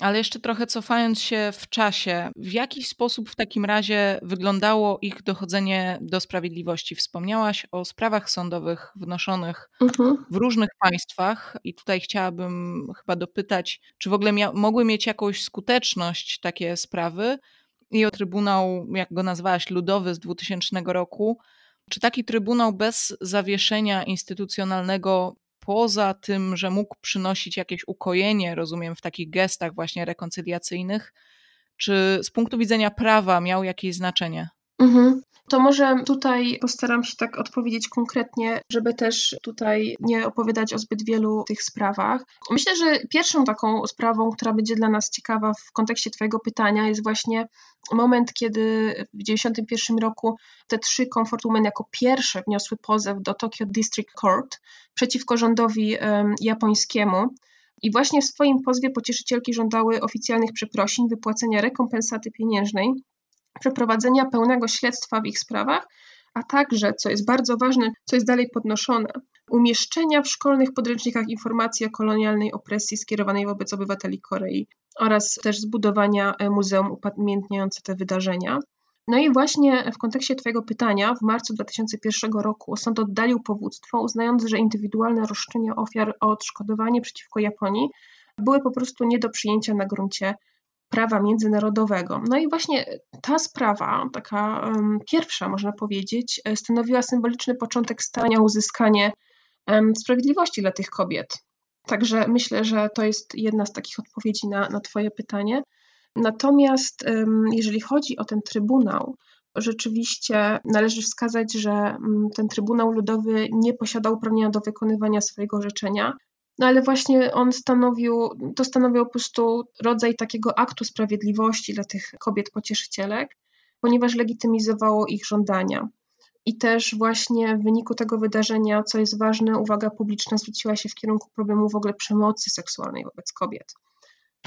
[SPEAKER 1] Ale jeszcze trochę cofając się w czasie, w jaki sposób w takim razie wyglądało ich dochodzenie do sprawiedliwości? Wspomniałaś o sprawach sądowych wnoszonych mhm. w różnych państwach, i tutaj chciałabym chyba dopytać, czy w ogóle mia- mogły mieć jakąś skuteczność takie sprawy? I o Trybunał, jak go nazwałaś, ludowy z 2000 roku. Czy taki trybunał bez zawieszenia instytucjonalnego poza tym, że mógł przynosić jakieś ukojenie, rozumiem, w takich gestach właśnie rekoncyliacyjnych, czy z punktu widzenia prawa miał jakieś znaczenie?
[SPEAKER 2] Mhm. To może tutaj postaram się tak odpowiedzieć konkretnie, żeby też tutaj nie opowiadać o zbyt wielu tych sprawach. Myślę, że pierwszą taką sprawą, która będzie dla nas ciekawa w kontekście Twojego pytania, jest właśnie moment, kiedy w 1991 roku te trzy Comfort Women jako pierwsze wniosły pozew do Tokyo District Court przeciwko rządowi um, japońskiemu. I właśnie w swoim pozwie pocieszycielki żądały oficjalnych przeprosin, wypłacenia rekompensaty pieniężnej przeprowadzenia pełnego śledztwa w ich sprawach, a także, co jest bardzo ważne, co jest dalej podnoszone, umieszczenia w szkolnych podręcznikach informacji o kolonialnej opresji skierowanej wobec obywateli Korei oraz też zbudowania e, muzeum upamiętniające te wydarzenia. No i właśnie w kontekście Twojego pytania, w marcu 2001 roku sąd oddalił powództwo, uznając, że indywidualne roszczenia ofiar o odszkodowanie przeciwko Japonii były po prostu nie do przyjęcia na gruncie prawa międzynarodowego. No i właśnie ta sprawa, taka pierwsza można powiedzieć, e, stanowiła symboliczny początek starania o uzyskanie sprawiedliwości dla tych kobiet. Także myślę, że to jest jedna z takich odpowiedzi na, na Twoje pytanie. Natomiast jeżeli chodzi o ten Trybunał, rzeczywiście należy wskazać, że mm, ten Trybunał Ludowy nie posiadał uprawnienia do wykonywania swojego orzeczenia. No ale właśnie on stanowił, to stanowił po prostu rodzaj takiego aktu sprawiedliwości dla tych kobiet pocieszycielek, ponieważ legitymizowało ich żądania. I też właśnie w wyniku tego wydarzenia, co jest ważne, uwaga publiczna zwróciła się w kierunku problemu w ogóle przemocy seksualnej wobec kobiet.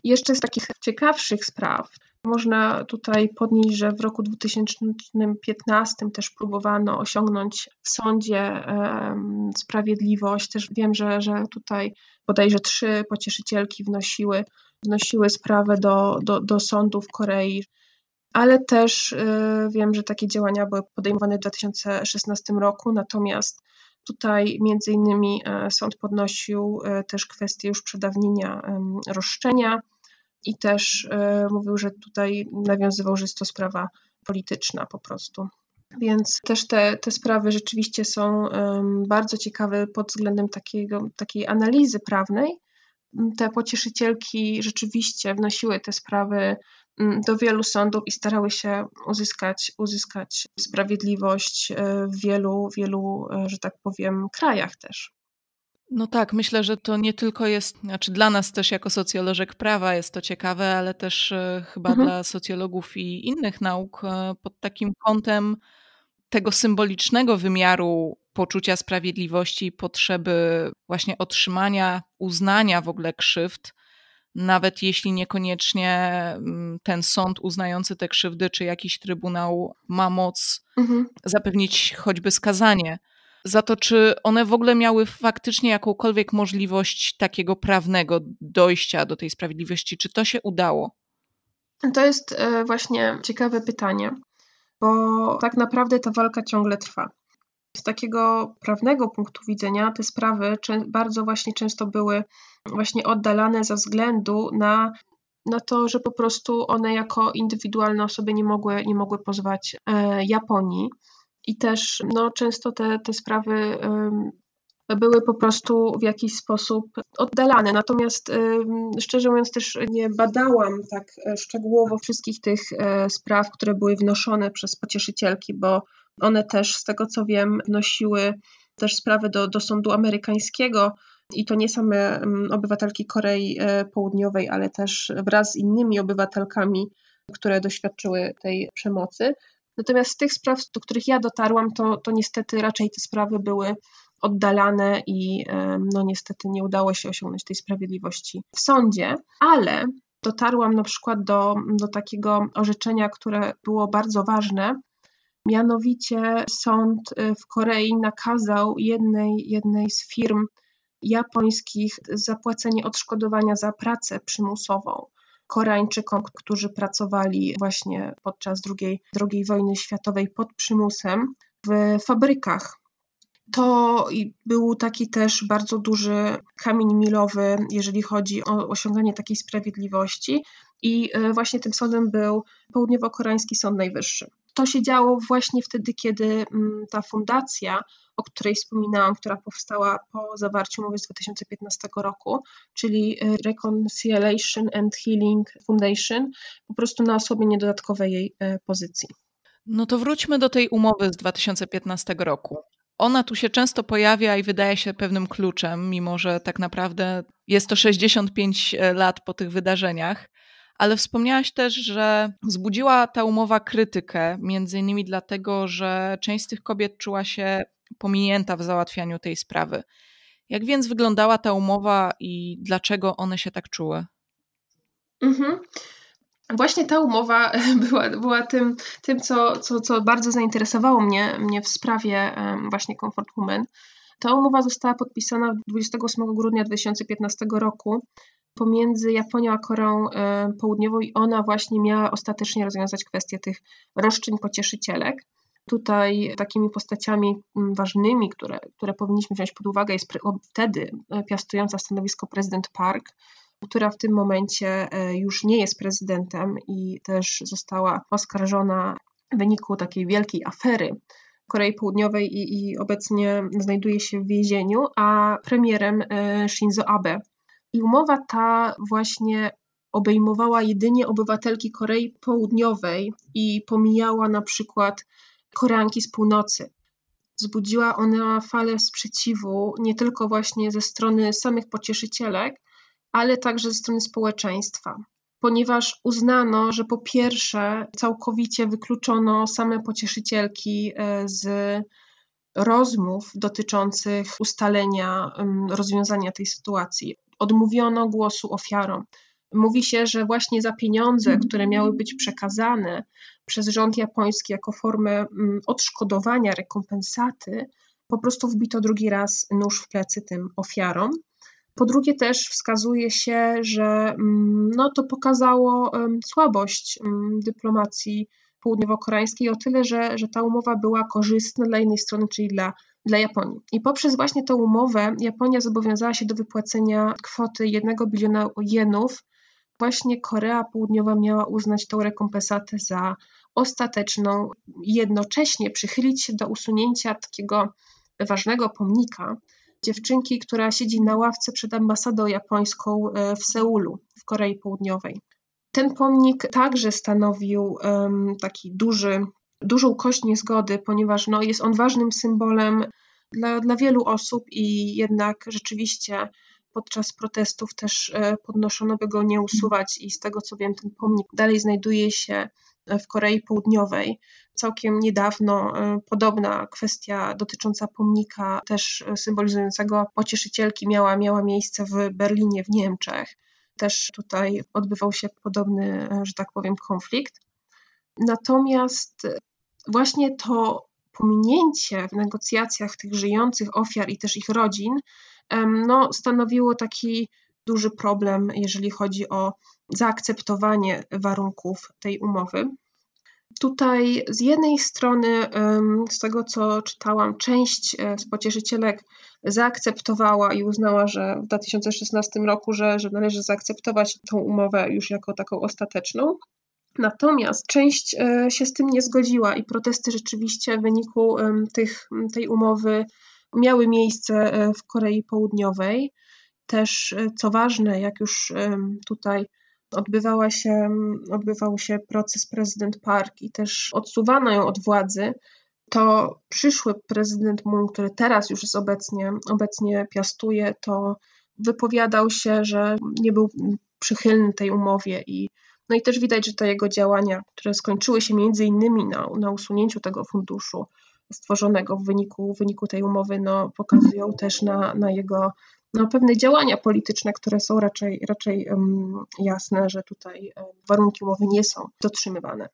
[SPEAKER 2] Jeszcze z takich ciekawszych spraw można tutaj podnieść, że w roku 2015 też próbowano osiągnąć w sądzie sprawiedliwość. Też wiem, że, że tutaj bodajże trzy pocieszycielki wnosiły, wnosiły sprawę do, do, do sądu w Korei, ale też y, wiem, że takie działania były podejmowane w 2016 roku, natomiast Tutaj między innymi e, sąd podnosił e, też kwestię już przedawnienia roszczenia, i też e, mówił, że tutaj nawiązywał, że jest to sprawa polityczna po prostu. Więc też te, te sprawy rzeczywiście są bardzo ciekawe pod względem takiego, takiej analizy prawnej. Te pocieszycielki rzeczywiście wnosiły te sprawy do wielu sądów i starały się uzyskać, uzyskać sprawiedliwość e, w wielu, wielu, e, że tak powiem, krajach też.
[SPEAKER 1] No tak, myślę, że to nie tylko jest, znaczy dla nas też jako socjolożek prawa jest to ciekawe, ale też e, chyba mhm. dla socjologów i innych nauk pod takim kątem tego symbolicznego wymiaru poczucia sprawiedliwości i potrzeby właśnie otrzymania, uznania w ogóle krzywd, nawet jeśli niekoniecznie mm, ten sąd uznający te krzywdy, czy jakiś trybunał ma moc mhm. zapewnić choćby skazanie za to, czy one w ogóle miały faktycznie jakąkolwiek możliwość takiego prawnego dojścia do tej sprawiedliwości. Czy to się udało?
[SPEAKER 2] To jest e, właśnie ciekawe pytanie, bo tak naprawdę ta walka ciągle trwa. Z takiego prawnego punktu widzenia te sprawy bardzo właśnie często były właśnie oddalane ze względu na, na to, że po prostu one jako indywidualne osoby nie mogły, nie mogły pozwać e, Japonii i też no, często te, te sprawy były po prostu w jakiś sposób oddalane. Natomiast szczerze mówiąc też nie badałam tak e, szczegółowo wszystkich tych e, spraw, które były wnoszone przez pocieszycielki, bo one też z tego co wiem wnosiły też sprawy do, do sądu amerykańskiego i to nie same obywatelki Korei e, Południowej, ale też wraz z innymi obywatelkami, które doświadczyły tej przemocy. Natomiast z tych spraw, do których ja dotarłam, to, to niestety raczej te sprawy były oddalane i no niestety nie udało się osiągnąć tej sprawiedliwości w sądzie, ale dotarłam na przykład do, do takiego orzeczenia, które było bardzo ważne. Mianowicie sąd y, w Korei nakazał jednej, jednej z firm japońskich zapłacenie odszkodowania za pracę przymusową. Koreańczykom, którzy pracowali właśnie podczas II, II wojny światowej pod przymusem w fabrykach. To był taki też bardzo duży kamień milowy, jeżeli chodzi o osiąganie takiej sprawiedliwości. I e, właśnie tym sądem był Południowo-Koreański Sąd Najwyższy. To się działo właśnie wtedy, kiedy mm, ta fundacja o której wspominałam, która powstała po zawarciu umowy z 2015 roku, czyli e, Reconciliation and Healing Foundation, po prostu na osłabienie dodatkowej jej e, pozycji.
[SPEAKER 1] No to wróćmy do tej umowy z 2015 roku. Ona tu się często pojawia i wydaje się pewnym kluczem, mimo że tak naprawdę jest to 65 lat po tych wydarzeniach. Ale wspomniałaś też, że wzbudziła ta umowa krytykę, między innymi dlatego, że część z tych kobiet czuła się pominięta w załatwianiu tej sprawy. Jak więc wyglądała ta umowa i dlaczego one się tak czuły?
[SPEAKER 2] Mhm. Właśnie ta umowa była, była tym, tym co, co, co bardzo zainteresowało mnie, mnie w sprawie właśnie Comfort Women. Ta umowa została podpisana 28 grudnia 2015 roku pomiędzy Japonią a Koreą Południową i ona właśnie miała ostatecznie rozwiązać kwestię tych roszczeń pocieszycielek. Tutaj takimi postaciami ważnymi, które, które powinniśmy wziąć pod uwagę, jest wtedy e, piastująca stanowisko prezydent Park, która w tym momencie e, już nie jest prezydentem i też została oskarżona w wyniku takiej wielkiej afery Korei Południowej i, i obecnie znajduje się w więzieniu, a premierem e, Shinzo Abe. I umowa ta właśnie obejmowała jedynie obywatelki Korei Południowej i pomijała na przykład Koreanki z północy. Wzbudziła ona falę sprzeciwu nie tylko właśnie ze strony samych pocieszycielek, ale także ze strony społeczeństwa, ponieważ uznano, że po pierwsze całkowicie wykluczono same pocieszycielki e, z rozmów dotyczących ustalenia rozwiązania tej sytuacji. Odmówiono głosu ofiarom. Mówi się, że właśnie za pieniądze, które miały być przekazane przez rząd japoński jako formę odszkodowania, rekompensaty, po prostu wbito drugi raz nóż w plecy tym ofiarom. Po drugie też wskazuje się, że mm, no, to pokazało słabość dyplomacji południowo-koreańskiej o tyle, że, że ta umowa była korzystna dla innej strony, czyli dla, dla Japonii. I poprzez właśnie tę umowę Japonia zobowiązała się do wypłacenia kwoty 1 biliona jenów. Właśnie Korea Południowa miała uznać tę rekompensatę za ostateczną, jednocześnie przychylić się do usunięcia takiego ważnego pomnika, dziewczynki, która siedzi na ławce przed ambasadą japońską e, w Seulu, w Korei Południowej. Ten pomnik także stanowił taki duży, dużą kość niezgody, ponieważ no, jest on ważnym symbolem dla, dla wielu osób i jednak rzeczywiście podczas protestów też e, podnoszono, by go nie usuwać i z tego co wiem, ten pomnik dalej znajduje się w Korei Południowej. Całkiem niedawno e, podobna kwestia dotycząca pomnika, też symbolizującego pocieszycielki, miała, miała miejsce w Berlinie w Niemczech. Też tutaj odbywał się podobny, e, że tak powiem, konflikt. Natomiast właśnie to pominięcie w negocjacjach tych żyjących ofiar i też ich rodzin no, stanowiło taki duży problem, jeżeli chodzi o zaakceptowanie warunków tej umowy. Tutaj z jednej strony, z tego co czytałam, część e, z pocieszycielek zaakceptowała i uznała, że w 2016 roku, że, że należy zaakceptować tą umowę już jako taką ostateczną. Natomiast część e, się z tym nie zgodziła i protesty rzeczywiście w wyniku tych, tej umowy miały miejsce e, w Korei Południowej. Też, co ważne, jak już tutaj odbywała się, odbywał się proces prezydent Park i też odsuwano ją od władzy, to przyszły prezydent Moon, który teraz już jest obecnie, obecnie piastuje, to wypowiadał się, że nie był przychylny tej umowie i no i też widać, że te jego działania, które skończyły się między innymi na, na usunięciu tego funduszu stworzonego w wyniku, w wyniku tej umowy, no, pokazują też na, na jego no, pewne działania polityczne, które są raczej, raczej um, jasne, że tutaj um, warunki umowy nie są dotrzymywane.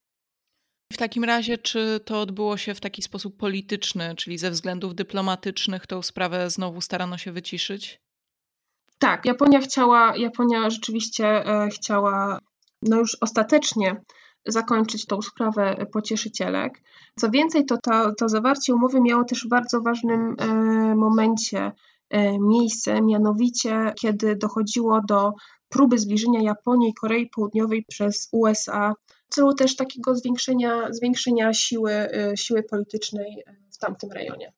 [SPEAKER 1] W takim razie, czy to odbyło się w taki sposób polityczny, czyli ze względów dyplomatycznych tą sprawę znowu starano się wyciszyć?
[SPEAKER 2] Tak, Japonia chciała, Japonia rzeczywiście e, chciała no już ostatecznie zakończyć tą sprawę pocieszycielek. Co więcej, to, to, to zawarcie umowy miało też w bardzo ważnym e, momencie E, miejsce, mianowicie kiedy dochodziło do próby zbliżenia Japonii i Korei Południowej przez USA w celu też takiego zwiększenia, zwiększenia siły, e, siły politycznej w tamtym rejonie.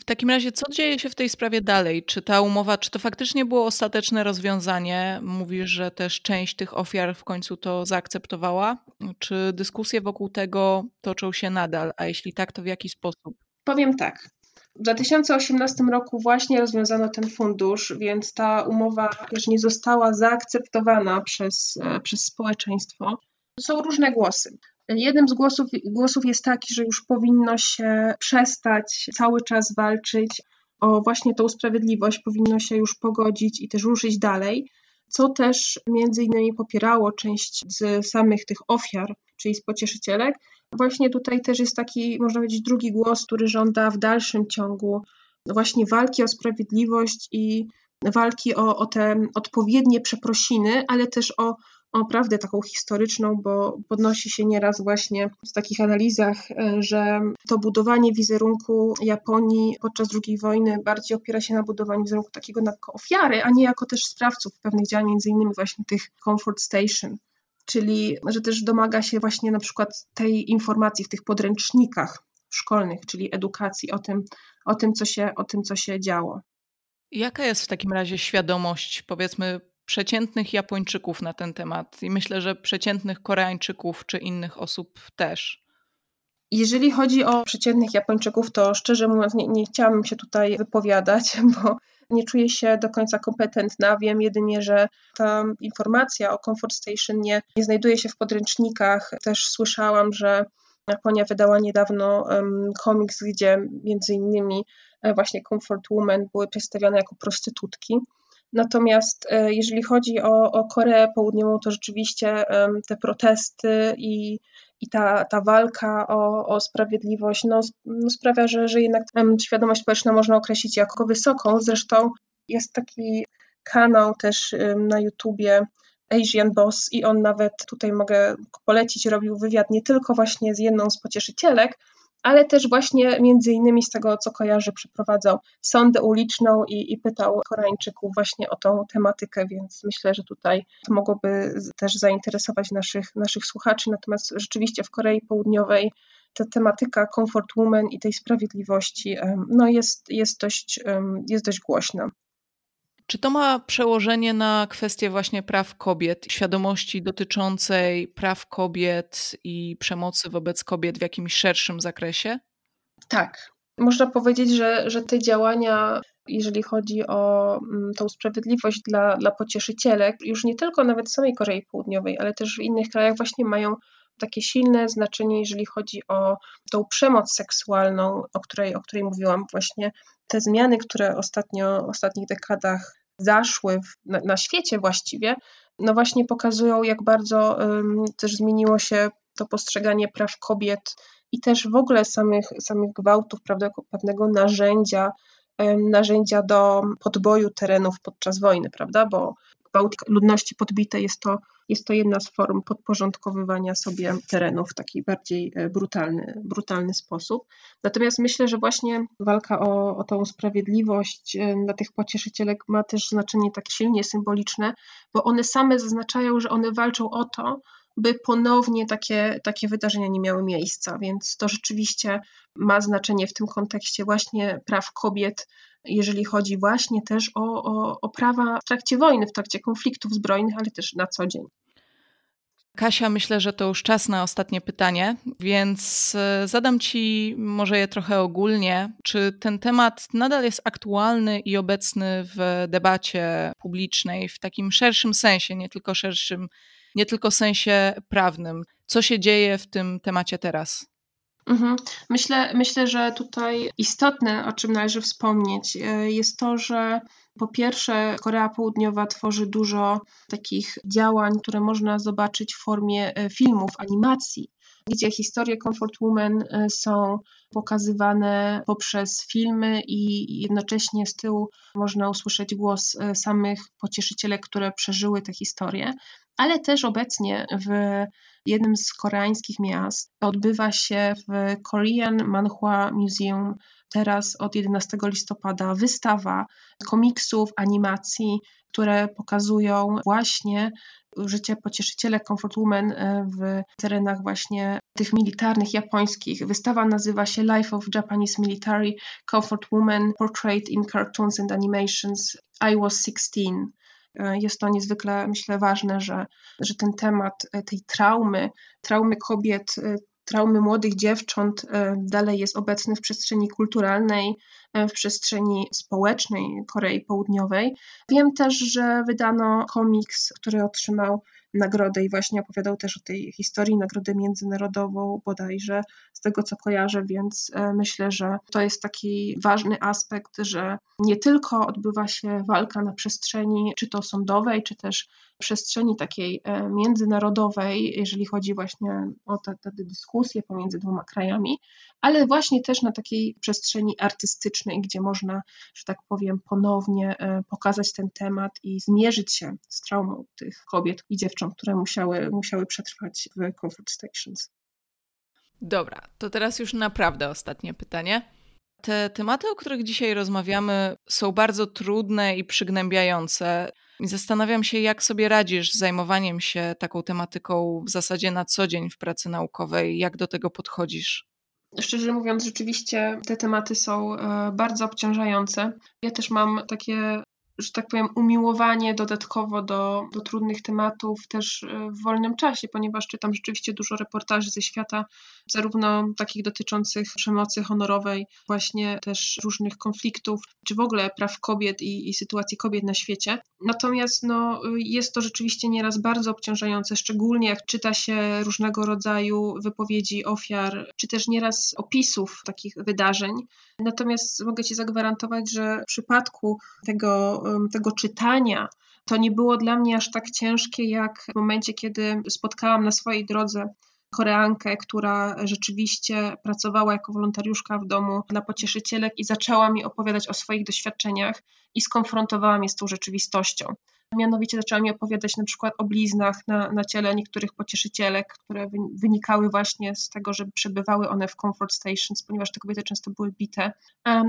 [SPEAKER 1] W takim razie, co dzieje się w tej sprawie dalej? Czy ta umowa, czy to faktycznie było ostateczne rozwiązanie? Mówisz, że też część tych ofiar w końcu to zaakceptowała? Czy dyskusje wokół tego toczą się nadal? A jeśli tak, to w jaki sposób?
[SPEAKER 2] Powiem tak. W 2018 roku właśnie rozwiązano ten fundusz, więc ta umowa też nie została zaakceptowana przez, e, przez społeczeństwo. Są różne głosy. Jednym z głosów, głosów jest taki, że już powinno się przestać cały czas walczyć o właśnie tą sprawiedliwość, powinno się już pogodzić i też ruszyć dalej, co też między innymi popierało część z samych tych ofiar, czyli z pocieszycielek. Właśnie tutaj też jest taki, można powiedzieć, drugi głos, który żąda w dalszym ciągu właśnie walki o sprawiedliwość i walki o, o te odpowiednie przeprosiny, ale też o o prawdę taką historyczną, bo podnosi się nieraz właśnie w takich analizach, e, że to budowanie wizerunku Japonii podczas II wojny bardziej opiera się na budowaniu wizerunku takiego jako ofiary, a nie jako też sprawców pewnych działań, między innymi właśnie tych comfort station. Czyli, że też domaga się właśnie na przykład tej informacji w tych podręcznikach szkolnych, czyli edukacji o tym, o tym, co, się, o tym co się działo.
[SPEAKER 1] Jaka jest w takim razie świadomość, powiedzmy, przeciętnych Japończyków na ten temat i myślę, że przeciętnych Koreańczyków czy innych osób też.
[SPEAKER 2] Jeżeli chodzi o przeciętnych Japończyków, to szczerze mówiąc nie, nie chciałabym się tutaj wypowiadać, bo nie czuję się do końca kompetentna. Wiem jedynie, że ta informacja o Comfort Station nie, nie znajduje się w podręcznikach. Też słyszałam, że Japonia wydała niedawno um, komiks, gdzie między innymi e, właśnie Comfort Women były przedstawione jako prostytutki. Natomiast e, jeżeli chodzi o, o Koreę Południową, to rzeczywiście te protesty i, i ta, ta walka o, o sprawiedliwość no, no sprawia, że, że jednak świadomość społeczna można określić jako wysoką. Zresztą jest taki kanał też na YouTubie Asian Boss i on nawet tutaj mogę polecić, robił wywiad nie tylko właśnie z jedną z pocieszycielek, ale też właśnie między innymi z tego, co kojarzy, przeprowadzał sondę uliczną i, i pytał Koreańczyków właśnie o tą tematykę, więc myślę, że tutaj to mogłoby też zainteresować naszych, naszych słuchaczy. Natomiast rzeczywiście w Korei Południowej ta tematyka comfort woman i tej sprawiedliwości no jest, jest, dość, jest dość głośna.
[SPEAKER 1] Czy to ma przełożenie na kwestię właśnie praw kobiet, świadomości dotyczącej praw kobiet i przemocy wobec kobiet w jakimś szerszym zakresie?
[SPEAKER 2] Tak. Można powiedzieć, że, że te działania, jeżeli chodzi o mm, tą sprawiedliwość dla, dla pocieszycielek, już nie tylko nawet w samej Korei Południowej, ale też w innych krajach właśnie mają takie silne znaczenie, jeżeli chodzi o tą przemoc seksualną, o której, o której mówiłam, właśnie te zmiany, które ostatnio, w ostatnich dekadach zaszły w, na, na, świecie właściwie, no właśnie pokazują, jak bardzo um, też zmieniło się to postrzeganie praw kobiet i też w ogóle samych, samych gwałtów, prawda, pewnego narzędzia, narzędzia do podboju terenów podczas wojny, prawda, bo gwałt ludności podbitej jest to jest to jedna z form podporządkowywania sobie terenów w taki bardziej e, brutalny, brutalny sposób. Natomiast myślę, że właśnie walka o, o tą sprawiedliwość e, dla tych pocieszycielek ma też znaczenie tak silnie symboliczne, bo one same zaznaczają, że one walczą o to, by ponownie takie, takie wydarzenia nie miały miejsca. Więc to rzeczywiście ma znaczenie w tym kontekście właśnie praw kobiet, jeżeli chodzi właśnie też o, o, o prawa w trakcie wojny, w trakcie konfliktów zbrojnych, ale też na co dzień.
[SPEAKER 1] Kasia, myślę, że to już czas na ostatnie pytanie, więc e, zadam Ci może je trochę ogólnie. Czy ten temat nadal jest aktualny i obecny w debacie publicznej w takim szerszym sensie, nie tylko szerszym, nie tylko sensie prawnym? Co się dzieje w tym temacie teraz?
[SPEAKER 2] Mhm. Myślę, myślę, że tutaj istotne, o czym należy wspomnieć, e, jest to, że po pierwsze, Korea Południowa tworzy dużo takich działań, które można zobaczyć w formie e, filmów, animacji, gdzie historie Comfort Women e, są pokazywane poprzez filmy i jednocześnie z tyłu można usłyszeć głos samych pocieszycielek, które przeżyły te historie, ale też obecnie w jednym z koreańskich miast. Odbywa się w Korean Manhwa Museum teraz od 11 listopada wystawa komiksów, animacji, które pokazują właśnie życie pocieszyciele Comfort Women e, w terenach właśnie tych militarnych japońskich. Wystawa nazywa się Life of Japanese Military Comfort Woman Portrayed in Cartoons and Animations I Was 16. E, jest to niezwykle, myślę, ważne, że, że ten temat e, tej traumy, traumy kobiet, traumy młodych dziewcząt dalej jest obecny w przestrzeni kulturalnej, w przestrzeni społecznej Korei Południowej. Wiem też, że wydano komiks, który otrzymał nagrodę i właśnie opowiadał też o tej historii, nagrodę międzynarodową bodajże, z tego co kojarzę, więc e, myślę, że to jest taki ważny aspekt, że nie tylko odbywa się walka na przestrzeni czy to sądowej, czy też przestrzeni takiej e, międzynarodowej, jeżeli chodzi właśnie o te, te dyskusje pomiędzy dwoma krajami, ale właśnie też na takiej przestrzeni artystycznej, gdzie można, że tak powiem, ponownie e, pokazać ten temat i zmierzyć się z traumą tych kobiet i dziewcząt, które musiały, musiały przetrwać w Comfort Stations.
[SPEAKER 1] Dobra, to teraz już naprawdę ostatnie pytanie. Te tematy, o których dzisiaj rozmawiamy, są bardzo trudne i przygnębiające. I zastanawiam się, jak sobie radzisz z zajmowaniem się taką tematyką w zasadzie na co dzień w pracy naukowej, jak do tego podchodzisz?
[SPEAKER 2] Szczerze mówiąc, rzeczywiście te tematy są e, bardzo obciążające. Ja też mam takie że tak powiem, umiłowanie dodatkowo do, do trudnych tematów też e, w wolnym czasie, ponieważ czytam rzeczywiście dużo reportaży ze świata, zarówno takich dotyczących przemocy honorowej, właśnie też różnych konfliktów, czy w ogóle praw kobiet i, i sytuacji kobiet na świecie. Natomiast no, jest to rzeczywiście nieraz bardzo obciążające, szczególnie jak czyta się różnego rodzaju wypowiedzi ofiar, czy też nieraz opisów takich wydarzeń. Natomiast mogę Ci zagwarantować, że w przypadku tego tego czytania, to nie było dla mnie aż tak ciężkie, jak w momencie, kiedy spotkałam na swojej drodze Koreankę, która rzeczywiście pracowała jako wolontariuszka w domu dla pocieszycielek i zaczęła mi opowiadać o swoich doświadczeniach i skonfrontowała mnie z tą rzeczywistością. Mianowicie zaczęła mi opowiadać na przykład o bliznach na, na ciele niektórych pocieszycielek, które wynikały właśnie z tego, że przebywały one w comfort stations, ponieważ te kobiety często były bite,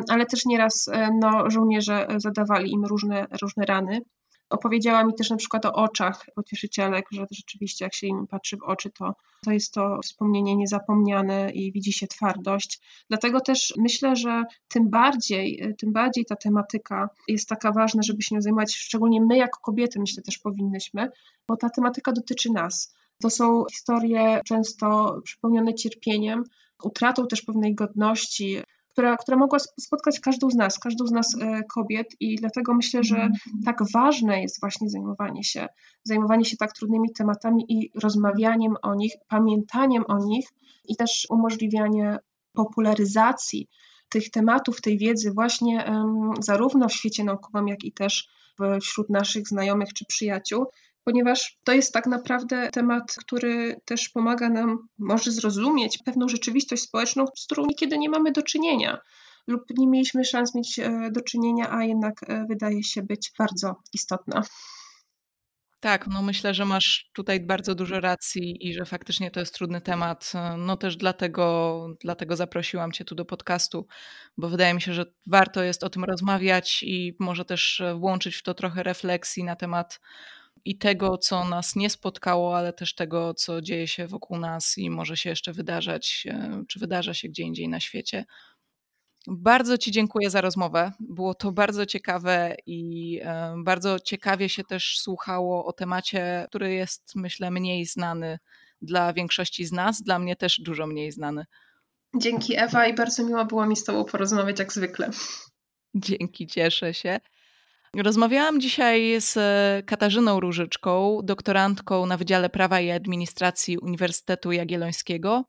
[SPEAKER 2] ale też nieraz no, żołnierze zadawali im różne, różne rany. Opowiedziała mi też na przykład o oczach pocieszycielek, że rzeczywiście jak się im patrzy w oczy, to, to jest to wspomnienie niezapomniane i widzi się twardość. Dlatego też myślę, że tym bardziej, tym bardziej ta tematyka jest taka ważna, żeby się nią zajmować, szczególnie my jako kobiety myślę też powinnyśmy, bo ta tematyka dotyczy nas. To są historie często przypełnione cierpieniem, utratą też pewnej godności, która, która mogła spotkać każdą z nas, każdą z nas e, kobiet i dlatego myślę, że mhm. tak ważne jest właśnie zajmowanie się, zajmowanie się tak trudnymi tematami i rozmawianiem o nich, pamiętaniem o nich i też umożliwianie popularyzacji tych tematów, tej wiedzy właśnie zarówno w świecie naukowym, jak i też wśród naszych znajomych czy przyjaciół, ponieważ to jest tak naprawdę temat, który też pomaga nam może zrozumieć pewną rzeczywistość społeczną, z którą niekiedy nie mamy do czynienia lub nie mieliśmy szans mieć e, do czynienia, a jednak e, wydaje się być bardzo istotna.
[SPEAKER 1] Tak, no myślę, że masz tutaj bardzo dużo racji i że faktycznie to jest trudny temat. No też dlatego, dlatego zaprosiłam Cię tu do podcastu, bo wydaje mi się, że warto jest o tym rozmawiać i może też włączyć w to trochę refleksji na temat i tego, co nas nie spotkało, ale też tego, co dzieje się wokół nas i może się jeszcze wydarzać, e, czy wydarza się gdzie indziej na świecie. Bardzo Ci dziękuję za rozmowę. Było to bardzo ciekawe i e, bardzo ciekawie się też słuchało o temacie, który jest, myślę, mniej znany dla większości z nas, dla mnie też dużo mniej znany.
[SPEAKER 2] Dzięki Ewa i bardzo miło było mi z Tobą porozmawiać jak zwykle.
[SPEAKER 1] Dzięki, cieszę się. Rozmawiałam dzisiaj z Katarzyną Różyczką, doktorantką na Wydziale Prawa i Administracji Uniwersytetu Jagiellońskiego,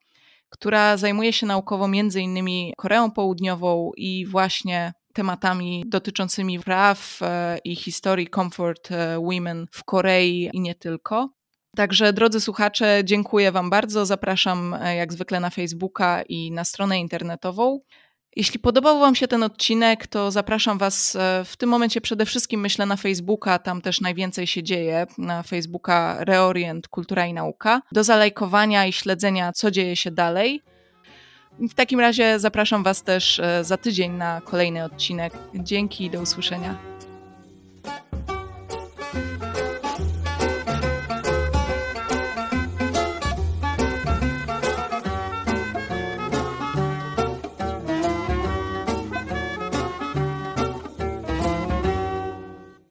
[SPEAKER 1] która zajmuje się naukowo m.in. Koreą Południową i właśnie tematami dotyczącymi praw e, i historii comfort e, women w Korei i nie tylko. Także drodzy słuchacze, dziękuję Wam bardzo. Zapraszam e, jak zwykle na Facebooka i na stronę internetową. Jeśli podobał Wam się ten odcinek, to zapraszam Was e, w tym momencie przede wszystkim, myślę, na Facebooka, tam też najwięcej się dzieje, na Facebooka Reorient Kultura i Nauka, do zalajkowania i śledzenia, co dzieje się dalej. W takim razie zapraszam Was też e, za tydzień na kolejny odcinek. Dzięki i do usłyszenia.